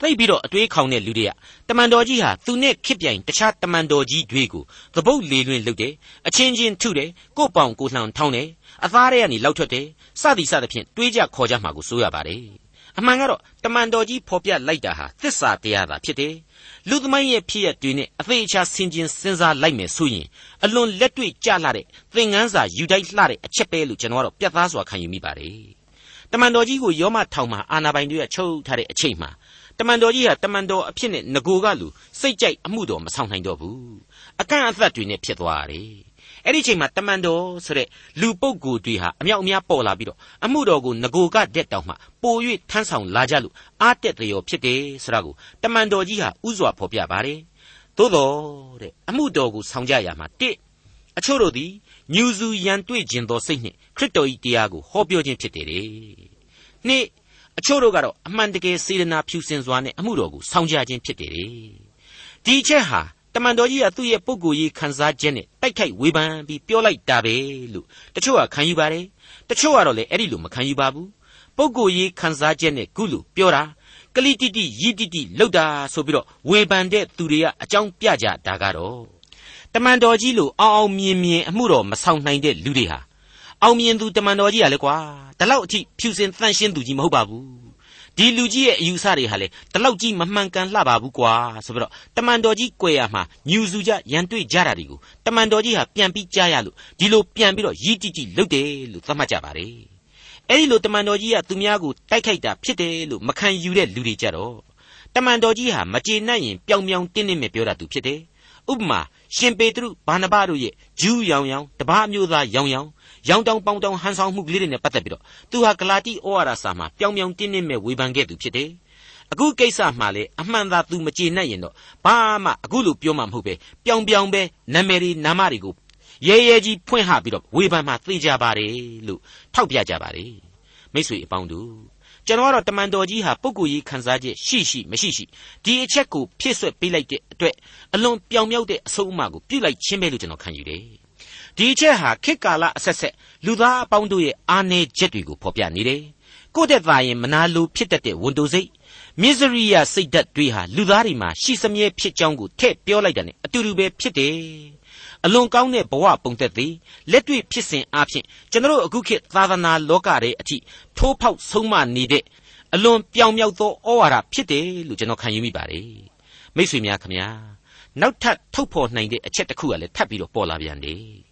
သိပြီးတော့အတွေးခေါင်တဲ့လူတွေကတမန်တော်ကြီးဟာသူနဲ့ခစ်ပြိုင်တခြားတမန်တော်ကြီးတွေကိုသပုတ်လေလွင်လုပ်တယ်အချင်းချင်းထုတယ်ကို့ပေါင်ကိုလှန်ထောင်းတယ်အသားတွေကနေလောက်ထွက်တယ်စသည်စသဖြင့်တွေးကြခေါ်ကြမှာကိုစိုးရပါတယ်အမှန်ကတော့တမန်တော်ကြီးဖော်ပြလိုက်တာဟာသစ္စာတရားသာဖြစ်တယ်လူသမိုင်းရဲ့ဖြစ်ရတွေနဲ့အသေးအချာဆင်ခြင်စဉ်းစားလိုက်မယ်ဆိုရင်အလွန်လက်တွေ့ကြလှတဲ့သင်ငန်းစာယူတိုက်လှတဲ့အချက်ပဲလို့ကျွန်တော်ကတော့ပြတ်သားစွာခံယူမိပါတယ်တမန်တော်ကြီးကိုယောမထောင်မှာအာနာပိုင်တွေကချုပ်ထားတဲ့အချိန်မှာ တမန်တော်ကြီးဟာတမန်တော်အဖြစ်နဲ့ငကိုကလူစိတ်ကြိုက်အမှုတော်မဆောင်နိုင်တော့ဘူးအကန့်အသတ်တွေနဲ့ဖြစ်သွားတယ်အဲ့ဒီချိန်မှာတမန်တော်ဆိုတဲ့လူပုဂ္ဂိုလ်တွေဟာအမြောက်အများပေါ်လာပြီးတော့အမှုတော်ကိုငကိုကတက်တောင်မှပို၍ထမ်းဆောင်လာကြလို့အားတက်တယ်ရောဖြစ်တယ်ဆိုတာကိုတမန်တော်ကြီးဟာဥစွာဖော်ပြပါတယ်သို့တော်တဲ့အမှုတော်ကိုဆောင်ကြရမှာတစ်အချို့တို့သည်ညူစုရန်တွေ့ခြင်းသောစိတ်နှင့်ခရစ်တော်၏တရားကိုဟောပြောခြင်းဖြစ်တယ်။နှစ် အချို့တို့ကတော့အမှန်တကယ်စေတနာဖြူစင်စွာနဲ့အမှုတော်ကိုဆောင်ကြခြင်းဖြစ်တယ်။ဒီအချက်ဟာတမန်တော်ကြီးကသူ့ရဲ့ပုဂ္ဂိုလ်ရေးခံစားချက်နဲ့တိုက်ခိုက်ဝေဖန်ပြီးပြောလိုက်တာပဲလို့တချို့ကခံယူပါတယ်။တချို့ကတော့လည်းအဲ့ဒီလိုမခံယူပါဘူး။ပုဂ္ဂိုလ်ရေးခံစားချက်နဲ့ခုလိုပြောတာကလိတိတိယီတိတိလောက်တာဆိုပြီးတော့ဝေဖန်တဲ့သူတွေကအကြောင်းပြကြတာကတော့တမန်တော်ကြီးလိုအောင်အောင်မြင်မြင်အမှုတော်မဆောင်နိုင်တဲ့လူတွေဟာ အောင်မြင်သူတမန်တော်ကြီးကလည်းကွာဒီလောက်အထိဖြူစင်တန့်ရှင်းသူကြီးမဟုတ်ပါဘူးဒီလူကြီးရဲ့အယူဆတွေဟာလေဒီလောက်ကြီးမမှန်ကန်လှပါဘူးကွာဆိုပြီးတော့တမန်တော်ကြီးကြွယ်ရမှာညူစုကြရန်တွေ့ကြတာတွေကိုတမန်တော်ကြီးဟာပြန်ပြီးကြားရလို့ဒီလိုပြန်ပြီးတော့ရည်တိတိလုပ်တယ်လို့သတ်မှတ်ကြပါတယ်အဲ့ဒီလိုတမန်တော်ကြီးကသူများကိုတိုက်ခိုက်တာဖြစ်တယ်လို့မခံယူတဲ့လူတွေကြတော့တမန်တော်ကြီးဟာမကျေနပ်ရင်ပြောင်ပြောင်တင်းတင်းပဲပြောတာသူဖြစ်တယ်ဥပမာရှင်ပေတရုဘာနဘတို့ရဲ့ဂျူးရောင်ရောင်တပားမျိုးသားရောင်ရောင် ရောင်တောင်ပေါင်တောင်ဟန်ဆောင်မှုကလေးတွေနဲ့ပတ်သက်ပြီးတော့သူဟာဂလာတိဩဝါဒစာမှာပြောင်ပြောင်တင်းတင်းပဲဝေဖန်ခဲ့သူဖြစ်တယ်အခုကိစ္စမှလည်းအမှန်သာသူမကျေနပ်ရင်တော့ဘာမှအခုလိုပြောမှမဟုတ်ပဲပြောင်ပြောင်ပဲနာမည်တွေနာမတွေကိုရဲရဲကြီးဖွင့်ဟပြီးတော့ဝေဖန်မှသိကြပါတယ်လို့ထောက်ပြကြပါတယ်မိတ်ဆွေအပေါင်းတို့ကျွန်တော်ကတော့တမန်တော်ကြီးဟာပုဂ္ဂိုလ်ရေးခံစားချက်ရှိရှိမရှိရှိဒီအချက်ကိုဖြည့်ဆွက်ပေးလိုက်တဲ့အတွက်အလွန်ပြောင်မြောက်တဲ့အဆုံးအမကိုပြုလိုက်ခြင်းပဲလို့ကျွန်တော်ခံယူတယ် ဒီအချက်ဟာခေတ်ကာလအဆက်ဆက်လူသားအပေါင်းတို့ရဲ့အာနယ်ချက်တွေကိုဖော်ပြနေတယ်ကိုယ့်တဲ့သားရင်မနာလိုဖြစ်တတ်တဲ့ဝန်တိုစိတ်မစ္စရိယစိတ်ဓာတ်တွေဟာလူသားတွေမှာရှိစမြဲဖြစ်ကြောင်းကိုထည့်ပြောလိုက်တာ ਨੇ အတူတူပဲဖြစ်တယ်အလွန်ကောင်းတဲ့ဘဝပုံသက်သည်လက်တွေ့ဖြစ်စဉ်အပြင်ကျွန်တော်အခုခေတ်သာသနာလောကရဲ့အထိထိုးဖောက်ဆုံးမနေတဲ့အလွန်ပြောင်မြောက်သောဩဝါဒဖြစ်တယ်လို့ကျွန်တော်ခံယူမိပါတယ်မိတ်ဆွေများခင်ဗျာနောက်ထပ်ထုတ်ဖော်နိုင်တဲ့အချက်တစ်ခုကလည်းထပ်ပြီးတော့ပေါ်လာပြန်တယ်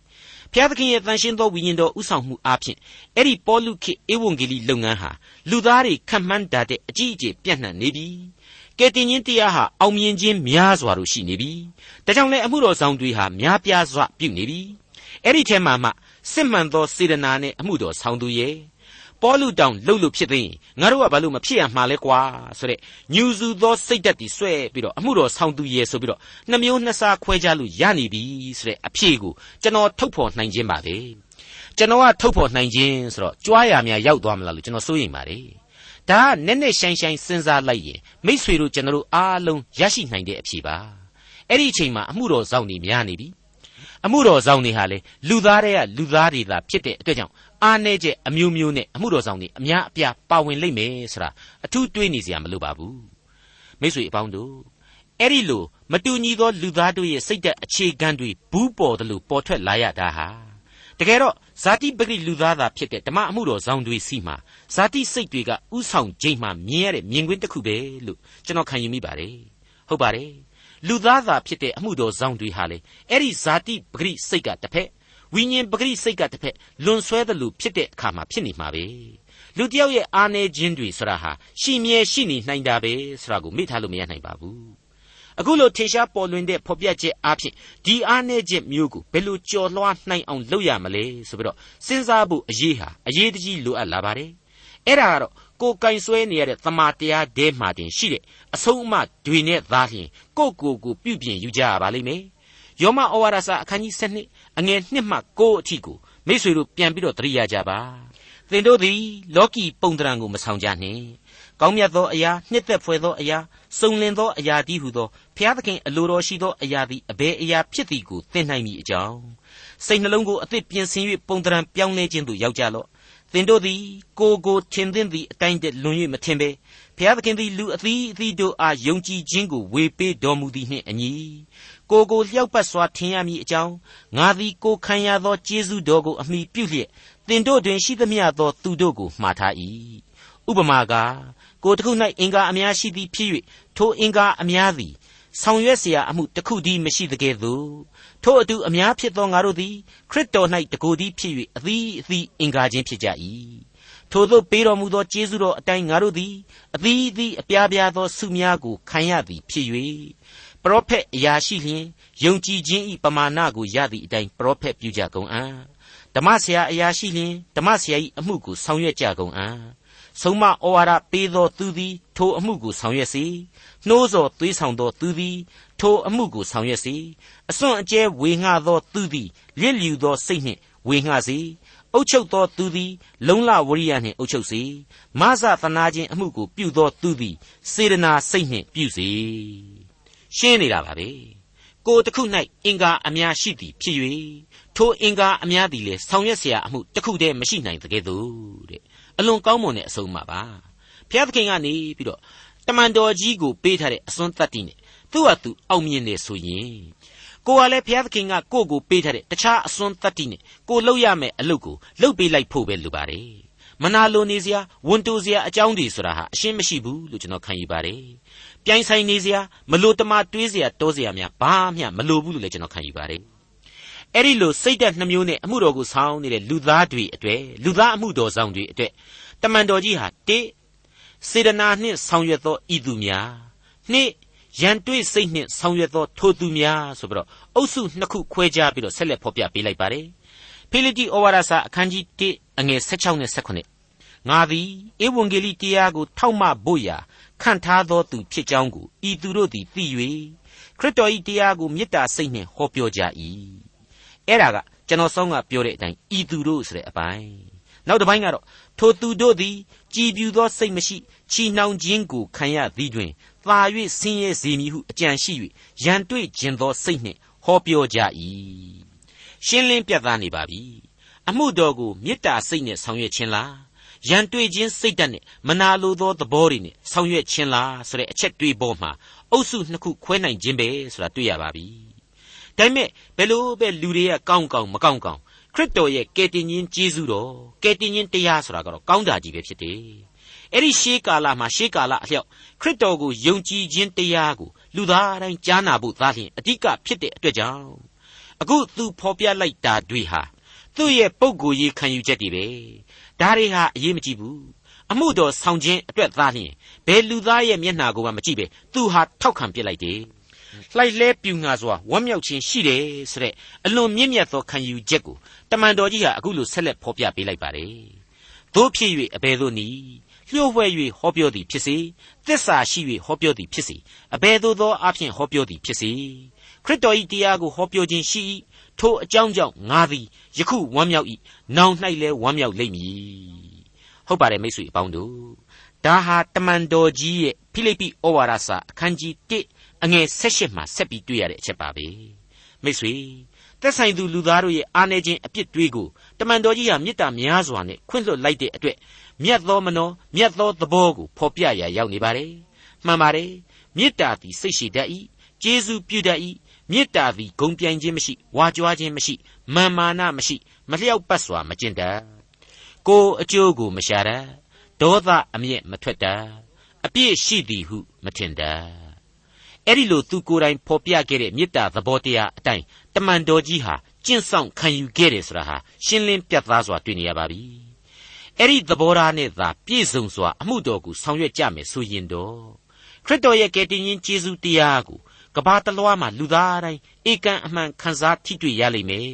ဘုရားသခင်ရဲ့တန်ရှင်းသောဝိညာဉ်တော်ဥဆောင်မှုအပြင်အဲ့ဒီပေါလုခေဧဝံဂေလိလုပ်ငန်းဟာလူသားတွေခံမှန်းတတ်တဲ့အကြီးအကျယ်ပြန့်နှံ့နေပြီကယ်တင်ခြင်းတရားဟာအောင်မြင်ခြင်းများစွာတို့ရှိနေပြီ။ဒါကြောင့်လည်းအမှုတော်ဆောင်တွေဟာများပြားစွာပြုနေပြီ။အဲ့ဒီထဲမှာမှစစ်မှန်သောစေတနာနဲ့အမှုတော်ဆောင်သူရဲ့ ပေါလုတောင်လှုပ်လို့ဖြစ်သိရင်ငါတို့ကဘာလို့မဖြစ်ရမှာလဲကွာဆိုတဲ့ညူစုသောစိတ်ဓာတ်တွေဆွဲပြီးတော့အမှုတော်ဆောင်သူရဲ့ဆိုပြီးတော့နှမျိုးနှစ်စားခွဲခြားလို့ရနေပြီဆိုတဲ့အဖြေကိုကျွန်တော်ထုတ်ဖော်နိုင်ခြင်းပါပဲကျွန်တော်ကထုတ်ဖော်နိုင်ခြင်းဆိုတော့ကြွားရများရောက်သွားမလားလို့ကျွန်တော်စိုးရိမ်ပါတယ်ဒါကနက်နက်ရှိုင်းရှိုင်းစဉ်းစားလိုက်ရင်မိษွေတို့ကျွန်တော်တို့အားလုံးရရှိနိုင်တဲ့အဖြေပါအဲ့ဒီအချိန်မှာအမှုတော်ဆောင်နေများနေပြီအမှုတော်ဆောင်တွေဟာလေလူသားတွေကလူသားတွေသာဖြစ်တဲ့အတွက်ကြောင့် အားနည်းချက်အမျိုးမျိုးနဲ့အမှုတော်ဆောင်တွေအများအပြားပါဝင်လိမ့်မယ်ဆိုတာအထူးတွေးနေစရာမလိုပါဘူးမိษွေအပေါင်းတို့အဲ့ဒီလိုမတူညီသောလူသားတို့ရဲ့စိတ်သက်အခြေခံတွေဘူးပေါ်တယ်လို့ပေါ်ထွက်လာရတာဟာတကယ်တော့ဇာတိပဂိလူသားသာဖြစ်တဲ့ဓမ္မအမှုတော်ဆောင်တွေစီမှာဇာတိစိတ်တွေကဥဆောင်ခြင်းမှမြင်ရတဲ့မြင်ကွင်းတစ်ခုပဲလို့ကျွန်တော်ခံယူမိပါတယ်ဟုတ်ပါတယ်လူသားသာဖြစ်တဲ့အမှုတော်ဆောင်တွေဟာလေအဲ့ဒီဇာတိပဂိစိတ်ကတစ်ဖက် ဝိညာဉ်ပဂိစိတ်ကတစ်ဖက်လွန်ဆွဲသလိုဖြစ်တဲ့အခါမှာဖြစ်နေမှာပဲလူတယောက်ရဲ့အာနေခြင်းတွေဆိုတာဟာရှိမြဲရှိနေနိုင်တာပဲဆိုတာကိုမေ့ထားလို့မရနိုင်ပါဘူးအခုလိုထေရှားပေါ်လွင်တဲ့ဖော်ပြချက်အဖြစ်ဒီအားနည်းချက်မျိုးကိုဘယ်လိုကြော်လွှားနိုင်အောင်လုပ်ရမလဲဆိုပြီးတော့စဉ်းစားဖို့အရေးဟာအရေးတကြီးလိုအပ်လာပါတယ်အဲ့ဒါကတော့ကိုယ်ကင်ဆွဲနေရတဲ့သမာတရားဒဲမှတင်ရှိတဲ့အဆုံးအမတွေနဲ့သာလျှင်ကိုယ့်ကိုယ်ကိုပြုပြင်ယူကြရပါလိမ့်မယ်ယောမဩဝါဒစာအခန်းကြီး7 အငယ်1မှ9အထိကိုမိတ်ဆွေတို့ပြန်ပြီးတော့သတိရကြပါသင်တို့သည်လောကီပုံတံကိုမဆောင်ကြနှင့်ကောင်းမြတ်သောအရာနှစ်သက်ဖွယ်သောအရာစုံလင်သောအရာတည်းဟုသောဖျားသခင်အလိုတော်ရှိသောအရာသည်အဘယ်အရာဖြစ်သည်ကိုသိနိုင်မည်အကြောင်းစိတ်နှလုံးကိုအသစ်ပြင်ဆင်၍ပုံတံပြောင်းလဲခြင်းသို့ရောက်ကြလော့သင်တို့သည်ကိုကိုထင်သင့်သည့်အတိုင်းတည်းလွန်၍မထင်ပဲဖျားသခင်သည်လူအသီးအသီးတို့အားယုံကြည်ခြင်းကိုဝေပေးတော်မူသည်နှင့်အညီ ကိုကိုလျောက်ပတ်စွာထင်ရမည်အကြောင်းငါသည်ကိုခံရသောကျေးဇူးတော်ကိုအမိပြုလျက်သင်တို့တွင်ရှိသမျှသောသူတို့ကိုမှားထား၏ဥပမာကားကိုတစ်ခု၌အင်္ဂါအများရှိသည်ဖြစ်၍ထိုအင်္ဂါအများသည်ဆောင်ရွက်เสียအမှုတစ်ခုတည်းမရှိသကဲ့သို့ထိုအတူအများဖြစ်သောငါတို့သည်ခရစ်တော်၌တကိုယ်တည်းဖြစ်၍အသီးအသီးအင်္ဂါချင်းဖြစ်ကြ၏ ထိုသို့ပေးတော်မူသောကျေးဇူးတော်အတိုင်းငါတို့သည်အသီးအသီးအပြားပြားသောဆုများကိုခံရသည်ဖြစ်၍ ပရောဖက်အရာရှိလျင်ယုံကြည်ခြင်းဤပမာဏကိုရသည့်အတိုင်းပရောဖက်ပြုကြကုန်အံ့ဓမ္မဆရာအရာရှိလျင်ဓမ္မဆရာ၏အမှုကိုဆောင်ရွက်ကြကုန်အံ့ဆုံးမဩဝါဒပေးသောသူသည်ထိုအမှုကိုဆောင်ရွက်စေနှိုးဆော်သွေးဆောင်သောသူသည်ထိုအမှုကိုဆောင်ရွက်စေအစွန့်အကျဲဝေငှသောသူသည်လျက်လျူသောစိတ်နှင့်ဝေငှစေအုတ်ချုပ်သောသူသည် လုံလဝရိယနှင့်အုတ်ချုပ်စေမဆသနာခြင်းအမှုကိုပြုသောသူသည်စေတနာစိတ်နှင့်ပြုစေ ရှင်းနေတာပါပဲကိုယ်တစ်ခု၌အင်္ဂါအများရှိသည်ဖြစ်၍ထိုအင်္ဂါအများသည်လည်းဆောင်ရွက်เสียအမှုတစ်ခုတည်းမရှိနိုင်တကယ်သို့တဲ့အလွန်ကောင်းမွန်တဲ့အဆုံးအမပါဘုရားသခင်ကနေပြီးတော့တမန်တော်ကြီးကိုပေးထားတဲ့အစွန်းတတ္တိနဲ့သူ့ဟာသူအောင်မြင်နေဆိုရင်ကိုကလည်းဘုရားသခင်ကကိုယ့်ကိုပေးထားတဲ့တခြားအစွန်းတတ္တိနဲ့ကိုလုပ်ရမယ့်အလုပ်ကိုလုပ်ပေးလိုက်ဖို့ပဲလိုပါတယ်မနာလိုနေစရာဝန်တိုစရာအကြောင်းတွေဆိုတာဟာအရှင်းမရှိဘူးလို့ကျွန်တော်ခံယူပါတယ် ပြိုင်ဆိုင်နေစရာမလိုတမာတွေးစရာတောစရာများဘာမှမလိုဘူးလို့လည်းကျွန်တော်ခံယူပါတယ်အဲ့ဒီလိုစိတ်သက်နှမျိုးနဲ့အမှုတော်ကိုဆောင်နေတဲ့လူသားတွေအတွေ့လူသားအမှုတော်ဆောင်တွေအတွေ့တမန်တော်ကြီးဟာတိစေတနာနှင့်ဆောင်ရွက်သောဤသူများနှစ်ရန်တွေ့စိတ်နှင့်ဆောင်ရွက်သောထိုသူများဆိုပြီးတော့အုပ်စုနှစ်ခုခွဲခြားပြီးတော့ဆက်လက်ဖော်ပြပေးလိုက်ပါတယ်ဖိလိတိဩဝါဒစာအခန်းကြီး1အငယ်16နဲ့18ငါသည်ဧဝံဂေလိတရားကိုထောက်မဖို့ရာ ခံထားသောသူဖြစ်ကြောင်းကိုဤသူတို့သည်သိ၍ခရစ်တော်၏တရားကိုမေတ္တာစိတ်နှင့်ဟောပြောကြ၏အဲ့ဒါကကျွန်တော်ဆောင်းကပြောတဲ့အတိုင်းဤသူတို့ဆိုတဲ့အပိုင်းနောက်တစ်ပိုင်းကတော့ထိုသူတို့သည်ကြည်ပြူသောစိတ်မရှိချီနှောင်ခြင်းကိုခံရသည်တွင်သာ၍ဆင်းရဲစေမည်ဟုအကြံရှိ၍ရန်တွေ့ခြင်းသောစိတ်နှင့်ဟောပြောကြ၏ရှင်းလင်းပြသနေပါပြီအမှုတော်ကိုမေတ္တာစိတ်နဲ့ဆောင်ရွက်ခြင်းလား ရန်တွေ့ခြင်းစိတ်ဓာတ်နဲ့မနာလိုသောသဘောတွေနဲ့ဆောင်ရွက်ခြင်းလားဆိုတဲ့အချက်တွေးပေါ်မှာအုပ်စုနှစ်ခုခွဲနိုင်ခြင်းပဲဆိုတာတွေ့ရပါပြီဒါပေမဲ့ဘယ်လိုပဲလူတွေကကောင်းကောင်းမကောင်းကောင်းခရစ်တော်ရဲ့ကယ်တင်ရှင်ကျေးဇူးတော်ကယ်တင်ရှင်တရားဆိုတာကတော့ကောင်းတာကြီးပဲဖြစ်တယ်အဲ့ဒီရှေးကာလမှာရှေးကာလအလျောက်ခရစ်တော်ကိုယုံကြည်ခြင်းတရားကိုလူသားတိုင်းကြားနာဖို့သားလျင်အဓိကဖြစ်တဲ့အတွက်ကြောင့်အခုသူဖော်ပြလိုက်တာတွေဟာသူ့ရဲ့ပုံကိုယ်ရေးခံယူချက်တွေပဲ ဒါတွေဟာအရေးမကြီးဘူးအမှုတော်ဆောင်ခြင်းအတွက်သားလျင်ဘယ်လူသားရဲ့မျက်နှာကိုမှမကြည့်ပဲသူဟာထောက်ခံပစ်လိုက်တယ်လှိုက်လဲပြူငါစွာဝမ်းမြောက်ခြင်းရှိတယ်ဆိုတဲ့အလွန်မြင့်မြတ်သောခံယူချက်ကိုတမန်တော်ကြီးဟာအခုလိုဆက်လက်ဖော်ပြပေးလိုက်ပါတယ်တို့ဖြစ်၍အဘယ်သို့နည်းလျှို့ဝှဲ၍ဟောပြောသည်ဖြစ်စေသစ္စာရှိ၍ဟောပြောသည်ဖြစ်စေအဘယ်သို့သောအဖြစ်ဟောပြောသည်ဖြစ်စေခရစ်တော်၏တရားကိုဟောပြောခြင်းရှိ၏ ထိုအကြောင်းကြောင့်ငါသည်ယခုဝမ်းမြောက်၏နောင်၌လည်းဝမ်းမြောက်လိမ့်မည်ဟုတ်ပါတယ်မိတ်ဆွေအပေါင်းတို့ဒါဟာတမန်တော်ကြီးရဲ့ဖိလိပ္ပိဩဝါဒစာအခန်းကြီး1အငယ်16မှာဆက်ပြီးတွေ့ရတဲ့အချက်ပါပဲမိတ်ဆွေသက်ဆိုင်သူလူသားတို့ရဲ့အာနေခြင်းအပြစ်တွေကိုတမန်တော်ကြီးဟာမေတ္တာများစွာနဲ့ခွင့်လွှတ်လိုက်တဲ့အတွက်မြတ်သောမနောမြတ်သောသဘောကိုဖော်ပြရာရောက်နေပါတယ်မှန်ပါတယ်မေတ္တာသည်စိတ်ရှိတတ်၏ကျေးဇူးပြုတတ်၏ မေတ္တာသည်ဂုံပြိုင်ခြင်းမရှိဝါကြွားခြင်းမရှိမာမာနမရှိမလျောက်ပတ်စွာမကျင့်တတ်ကိုအကျိုးကိုမရှာတတ်ဒေါသအမျက်မထွက်တတ်အပြည့်ရှိသည်ဟုမထင်တတ်အဲ့ဒီလိုသူကိုယ်တိုင်ဖော်ပြခဲ့တဲ့မေတ္တာသဘောတရားအတိုင်းတမန်တော်ကြီးဟာကျင့်ဆောင်ခံယူခဲ့တယ်ဆိုတာဟာရှင်းလင်းပြတ်သားစွာတွေ့နေရပါပြီအဲ့ဒီသဘောထားနဲ့သာပြည့်စုံစွာအမှုတော်ကိုဆောင်ရွက်ကြမယ်ဆိုရင်တော့ခရစ်တော်ရဲ့ကယ်တင်ရှင်ယေရှုတရားကို ကဘာတလွားမှာလူသားတိုင်းဧကန်အမှန်ခံစားထိတွေ့ရလိမ့်မယ်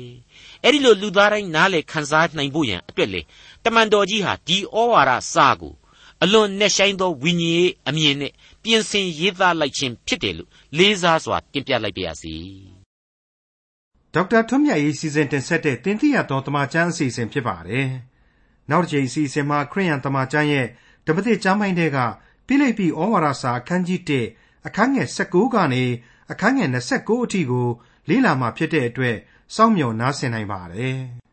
အဲ့ဒီလိုလူသားတိုင်းနားလေခံစားနိုင်ဖို့ရန်အတွက်လေတမန်တော်ကြီးဟာဒီဩဝါဒစာကိုအလွန်နဲ့ဆိုင်သောဝိညာဉ်ရေးအမြင်နဲ့ပြင်ဆင်ရေးသားလိုက်ခြင်းဖြစ်တယ်လို့လေးစားစွာတင်ပြလိုက်ပါရစေဒေါက်တာထွန်းမြတ်ရေးစီစဉ်တင်ဆက်တဲ့တင်ပြရတော်တမချန်းအစီအစဉ်ဖြစ်ပါတယ်နောက်တစ်ချိန်အစီအစဉ်မှာခရိယန်တမချန်းရဲ့ဓမ္မသစ်ကျမ်းပိုင်းတွေကပြိလိပ္ပိဩဝါဒစာအခန်းကြီး1 အခန်းငယ်16ကနေအခန်းငယ်29အထိကို လေ့လာမှဖြစ်တဲ့အတွက်စောင့်မျှော်နားဆင်နိုင်ပါတယ်။